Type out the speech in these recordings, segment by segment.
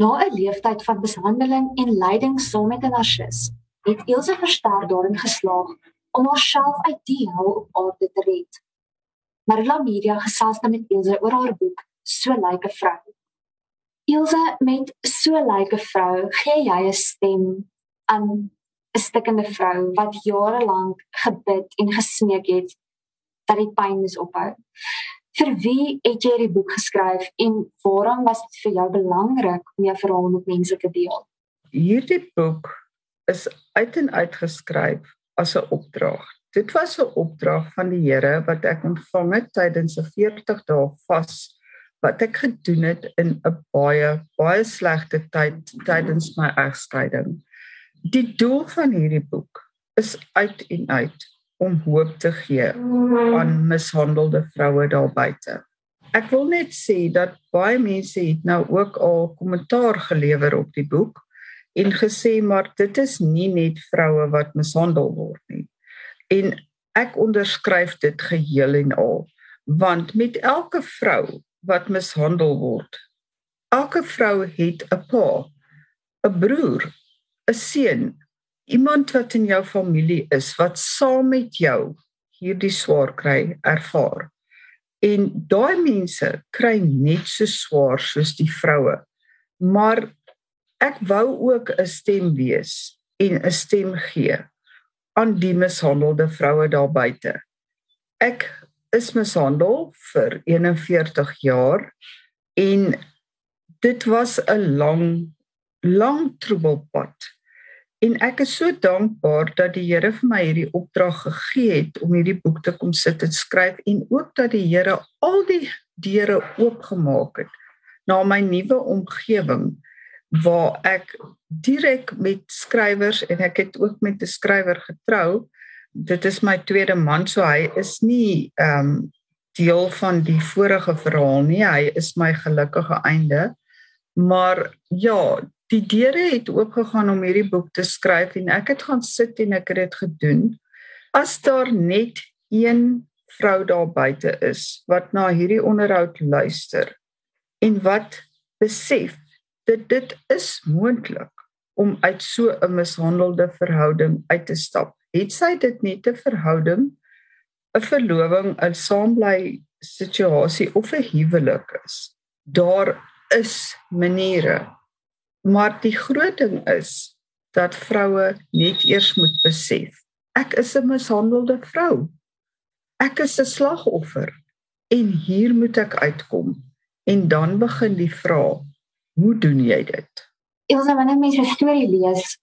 Na 'n leeftyd van mishandeling en lyding saam met 'n narcis, het Ilse versterk daarin geslaag om haarself uit die hel op aarde te red. Marilla Media gesels nou met Ilse oor haar boek So lyk 'n vrou. Ilse met So lyk 'n vrou gee jy 'n stem aan 'n stikkende vrou wat jare lank gebid en gesmeek het dat die pyn moet ophou. Vir wie het jy die boek geskryf en waarom was dit vir jou belangrik om jou verhaal met mense te deel? Hierdie boek is uit en uit geskryf as 'n opdrag. Dit was 'n opdrag van die Here wat ek ontvang het tydens 'n 40 dae vas wat ek gedoen het in 'n baie baie slegte tyd tydens my egskeiding. Die doel van hierdie boek is uit en uit om hoop te gee aan mishandelde vroue daar buite. Ek wil net sê dat baie mense het nou ook al kommentaar gelewer op die boek en gesê maar dit is nie net vroue wat mishandel word nie. En ek onderskryf dit geheel en al want met elke vrou wat mishandel word, elke vrou het 'n pa, 'n broer, 'n seun, iemand wat in jou familie is wat saam met jou hierdie swaar kry ervaar. En daai mense kry net so swaar soos die vroue. Maar ek wou ook 'n stem wees en 'n stem gee aan die mishandelde vroue daar buite. Ek is mishandel vir 41 jaar en dit was 'n lang lang troebelpad En ek is so dankbaar dat die Here vir my hierdie opdrag gegee het om hierdie boek te kom sit en skryf en ook dat die Here al die deure oopgemaak het na my nuwe omgewing waar ek direk met skrywers en ek het ook met 'n skrywer getrou. Dit is my tweede man, so hy is nie ehm um, deel van die vorige verhaal nie. Hy is my gelukkige einde. Maar ja, die deure het oopgegaan om hierdie boek te skryf en ek het gaan sit en ek het dit gedoen. As daar net een vrou daar buite is wat na hierdie onderhoud luister en wat besef dat dit is moontlik om uit so 'n mishandelde verhouding uit te stap. Het sy dit net 'n verhouding, 'n verloving, 'n saambly situasie of 'n huwelik is. Daar is maniere Maar die groot ding is dat vroue net eers moet besef ek is 'n mishandelde vrou. Ek is 'n slagoffer en hier moet ek uitkom. En dan begin die vraag: Hoe doen jy dit? Elsa, wanneer mens 'n storie lees,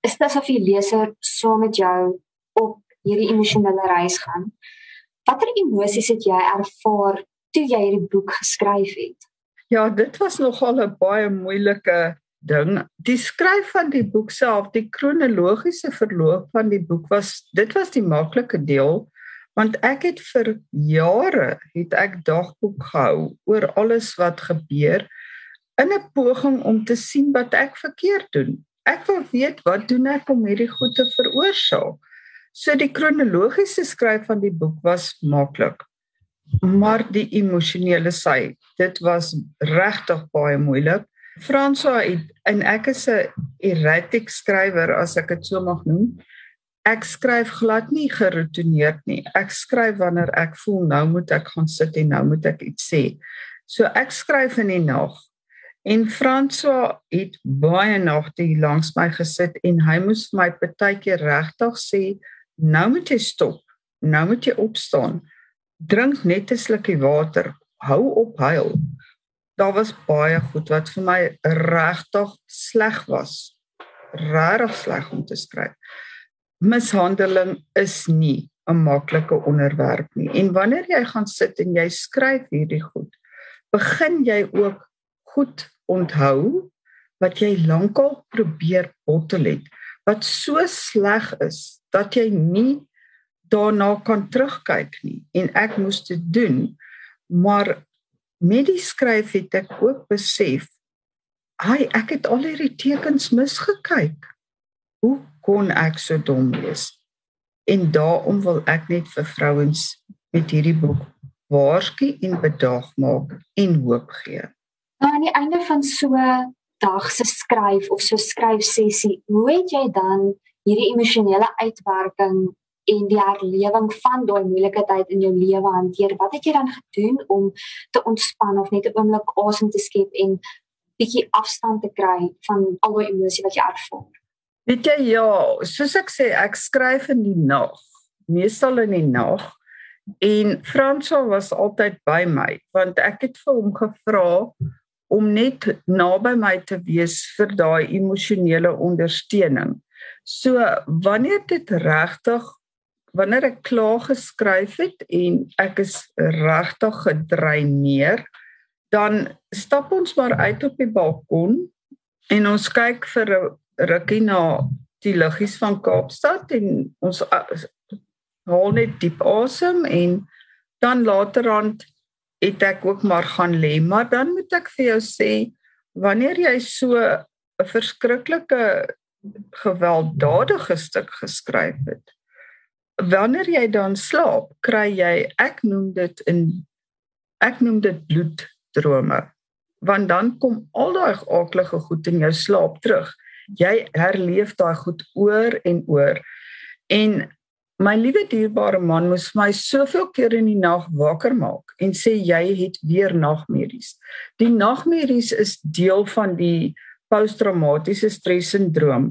is dit asof die leser saam met jou op hierdie emosionele reis gaan. Watter emosies het jy ervaar toe jy hierdie boek geskryf het? Ja, dit was nogal 'n baie moeilike ding. Die skryf van die boek self, die kronologiese verloop van die boek was dit was die maklike deel want ek het vir jare het ek dagboek gehou oor alles wat gebeur in 'n poging om te sien wat ek verkeerd doen. Ek wil weet wat doen ek om hierdie goed te veroorsaak. So die kronologiese skryf van die boek was maklik. Maar die emosionele sy, dit was regtig baie moeilik. Fransoa en ek is 'n erratic skrywer as ek dit so mag noem. Ek skryf glad nie geroutineerd nie. Ek skryf wanneer ek voel nou moet ek gaan sit en nou moet ek iets sê. So ek skryf in die nag. En Fransoa het baie nagte hier langs my gesit en hy moes vir my partykeer regtig sê nou moet jy stop. Nou moet jy opstaan. Drink net 'n slukkie water. Hou op huil daar was baie goed wat vir my regtig sleg was. Regtig sleg om te skryf. Mishandeling is nie 'n maklike onderwerp nie. En wanneer jy gaan sit en jy skryf hierdie goed, begin jy ook goed onthou wat jy lankal probeer bottel het wat so sleg is dat jy nie daarna kan terugkyk nie en ek moes dit doen maar met die skryf het ek ook besef ai ek het al hierdie tekens misgekyk. Hoe kon ek so dom wees? En daarom wil ek net vir vrouens met hierdie boek waarsku en bedaag maak en hoop gee. Nou aan die einde van so dag se skryf of so skryf sessie, hoe het jy dan hierdie emosionele uitwerking en die herlewing van daai moeilike tyd in jou lewe hanteer? Wat het jy dan gedoen om te ontspan of net 'n oomblik asem te skep en bietjie afstand te kry van al die emosie wat jy ervaar? Weet jy ja, soos ek sê, ek skryf in die nag, meestal in die nag. En Franswa was altyd by my want ek het vir hom gevra om net naby my te wees vir daai emosionele ondersteuning. So wanneer dit regtig wanneer ek klaar geskryf het en ek is regtig gedreineer, dan stap ons maar uit op die balkon en ons kyk vir 'n rukkie na die liggies van Kaapstad en ons haal net diep asem en dan laterand het ek ook maar gaan lê, maar dan moet ek vir jou sê wanneer jy so 'n verskriklike gewelddadige stuk geskryf het, wanneer jy dan slaap, kry jy ek noem dit in ek noem dit bloeddrome. Want dan kom al daai aaklige goed in jou slaap terug. Jy herleef daai goed oor en oor. En My liewe dierbare man moes my soveel keer in die nag wakker maak en sê jy het weer nagmerries. Die nagmerries is deel van die posttraumatiese stressindroom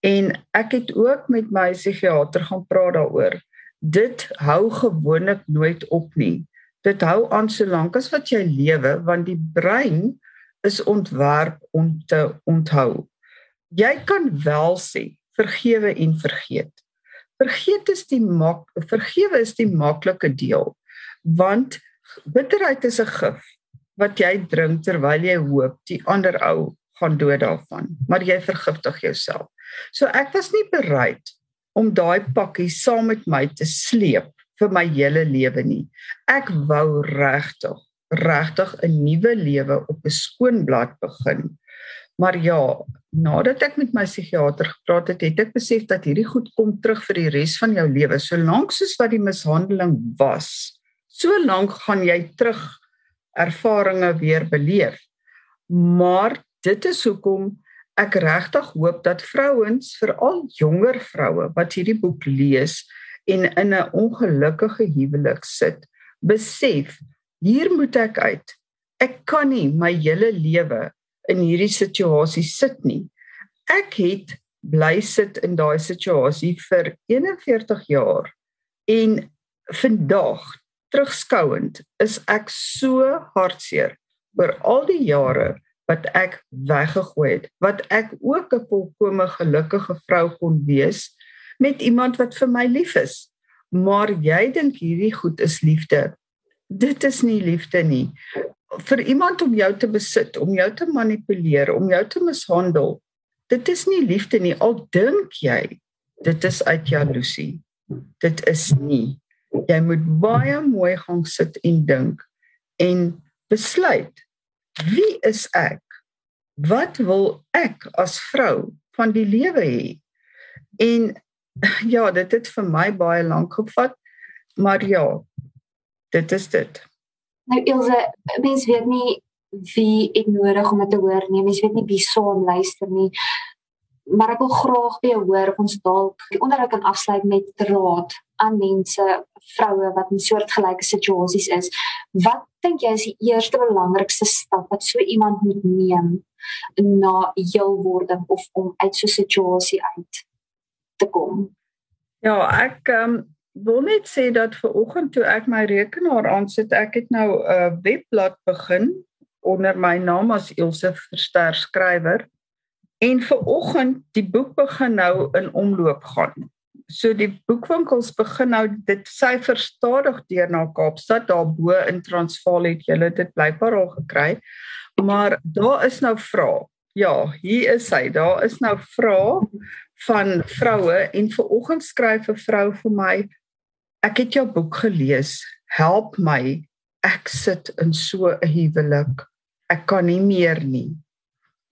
en ek het ook met my psigiater gaan praat daaroor. Dit hou gewoonlik nooit op nie. Dit hou aan solank as wat jy lewe want die brein is ontwerp om te onthou. Jy kan wel sê vergewe en vergeet vergeet is die mak vergewe is die maklike deel want bitterheid is 'n gif wat jy drink terwyl jy hoop die ander ou gaan dood daarvan maar jy vergiftig jouself so ek was nie bereid om daai pakkie saam met my te sleep vir my hele lewe nie ek wou regtig regtig 'n nuwe lewe op 'n skoon blad begin Maar ja, nadat ek met my psigiater gepraat het, het ek besef dat hierdie goed kom terug vir die res van jou lewe. Solank soos wat die mishandeling was, so lank gaan jy terug ervarings weer beleef. Maar dit is hoekom ek regtig hoop dat vrouens, veral jonger vroue wat hierdie boek lees en in 'n ongelukkige huwelik sit, besef hier moet ek uit. Ek kan nie my hele lewe in hierdie situasie sit nie. Ek het bly sit in daai situasie vir 41 jaar en vandag terugskouend is ek so hartseer oor al die jare wat ek weggegooi het wat ek ook 'n volkomme gelukkige vrou kon wees met iemand wat vir my lief is maar jy dink hierdie goed is liefde dit is nie liefde nie vir iemand om jou te besit, om jou te manipuleer, om jou te mishandel. Dit is nie liefde nie. Al dink jy dit is uit jaloesie. Dit is nie. Jy moet baie mooi gaan sit en dink en besluit wie is ek? Wat wil ek as vrou van die lewe hê? En ja, dit het vir my baie lank gevat, maar ja, dit is dit. Nou Ilse, mens weet nie wie ek nodig om dit te hoor nie. Mens weet nie wie saam luister nie. Maar ek wil graag by jou hoor of ons dalk die onderhoud kan afsluit met raad aan mense, vroue wat in soortgelyke situasies is. Wat dink jy is die eerste belangrikste stap wat so iemand moet neem na heel wording of om uit so 'n situasie uit te kom? Ja, ek um wil net sê dat ver oggend toe ek my rekenaar aansit, ek het nou 'n uh, webblad begin onder my naam as Ilse Verster skrywer. En ver oggend die boek begin nou in omloop gaan. So die boekwinkels begin nou dit syfer stadig deur na Kaapstad daarbo in Transvaal het julle dit blykbaar al gekry. Maar daar is nou vrae. Ja, hier is hy. Daar is nou vrae van vroue en ver oggend skryf 'n vrou vir my ek het jou boek gelees. Help my. Ek sit in so 'n huwelik. Ek kan nie meer nie.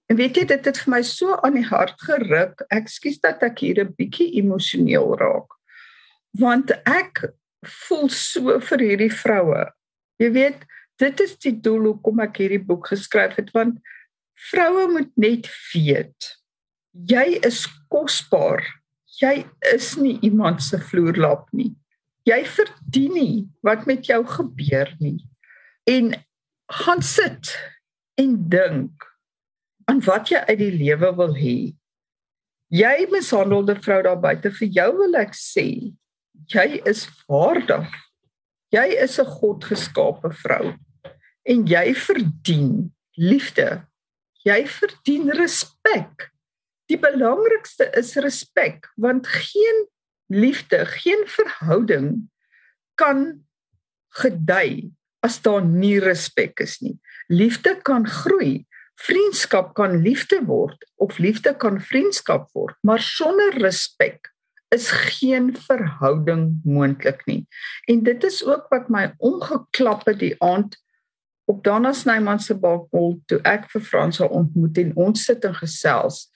En weet jy dit het vir my so aan die hart geruk. Ekskuus dat ek hier 'n bietjie emosioneel raak. Want ek voel so vir hierdie vroue. Jy weet, dit is die doel hoekom ek hierdie boek geskryf het want vroue moet net weet jy is kosbaar. Jy is nie iemand se vloerlap nie. Jy verdien nie wat met jou gebeur nie. En gaan sit en dink aan wat jy uit die lewe wil hê. Jy mishandelde vrou daar buite vir jou wil ek sê, jy is waardig. Jy is 'n godgeskape vrou en jy verdien liefde. Jy verdien respek. Die belangrikste is respek want geen liefde, geen verhouding kan gedei as daar nie respek is nie. Liefde kan groei, vriendskap kan liefde word of liefde kan vriendskap word, maar sonder respek is geen verhouding moontlik nie. En dit is ook wat my omgeklap het die aand op Donna Snyman se balkon toe ek vir Frans ontmoet en ons sit en gesels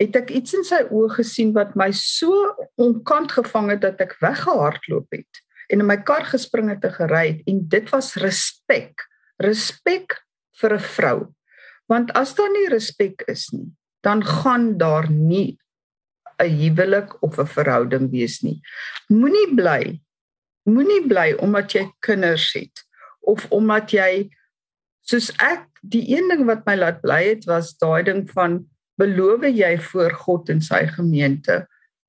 het ek iets in sy oë gesien wat my so onkant gevang het dat ek weggehardloop het en in my kar gespring het en gery het. En dit was respek. Respek vir 'n vrou want as daar nie respek is nie dan gaan daar nie 'n huwelik of 'n verhouding wees nie moenie bly moenie bly omdat jy kinders het of omdat jy soos ek die een ding wat my laat bly het was daai ding van beloof jy voor God en sy gemeente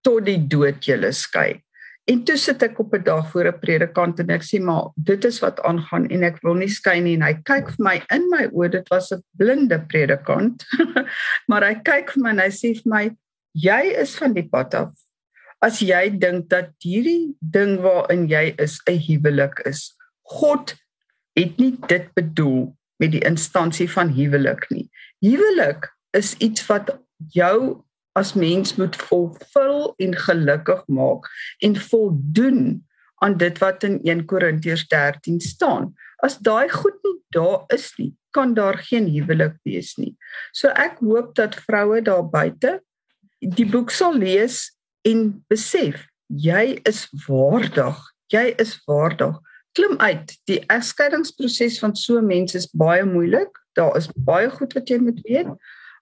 tot die dood julle skei. En toe sit ek op 'n dag voor 'n predikant en ek sê maar dit is wat aangaan en ek wil nie skei nie. En hy kyk vir my in my oë dit was 'n blinde predikant. Maar hy kyk vir my en hy sê vir my jy is van die pad af. As jy dink dat hierdie ding waarin jy is 'n huwelik is God het nie dit bedoel met die instansie van huwelik nie. Huwelik is iets wat jou as mens moet vervul en gelukkig maak en voldoen aan dit wat in 1 Korintiërs 13 staan. As daai goed nie daar is nie, kan daar geen huwelik wees nie. So ek hoop dat vroue daar buite die boek sal lees en besef jy is waardig. Jy is waardig. Klim uit. Die egskeidingsproses van so mense is baie moeilik. Daar is baie goed wat jy moet weet.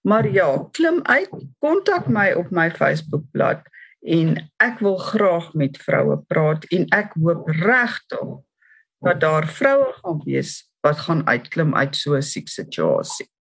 Maar ja, klim uit, kontak my op my Facebookblad en ek wil graag met vroue praat en ek hoop regtig dat daar vroue gaan wees wat gaan uitklim uit so 'n siek situasie.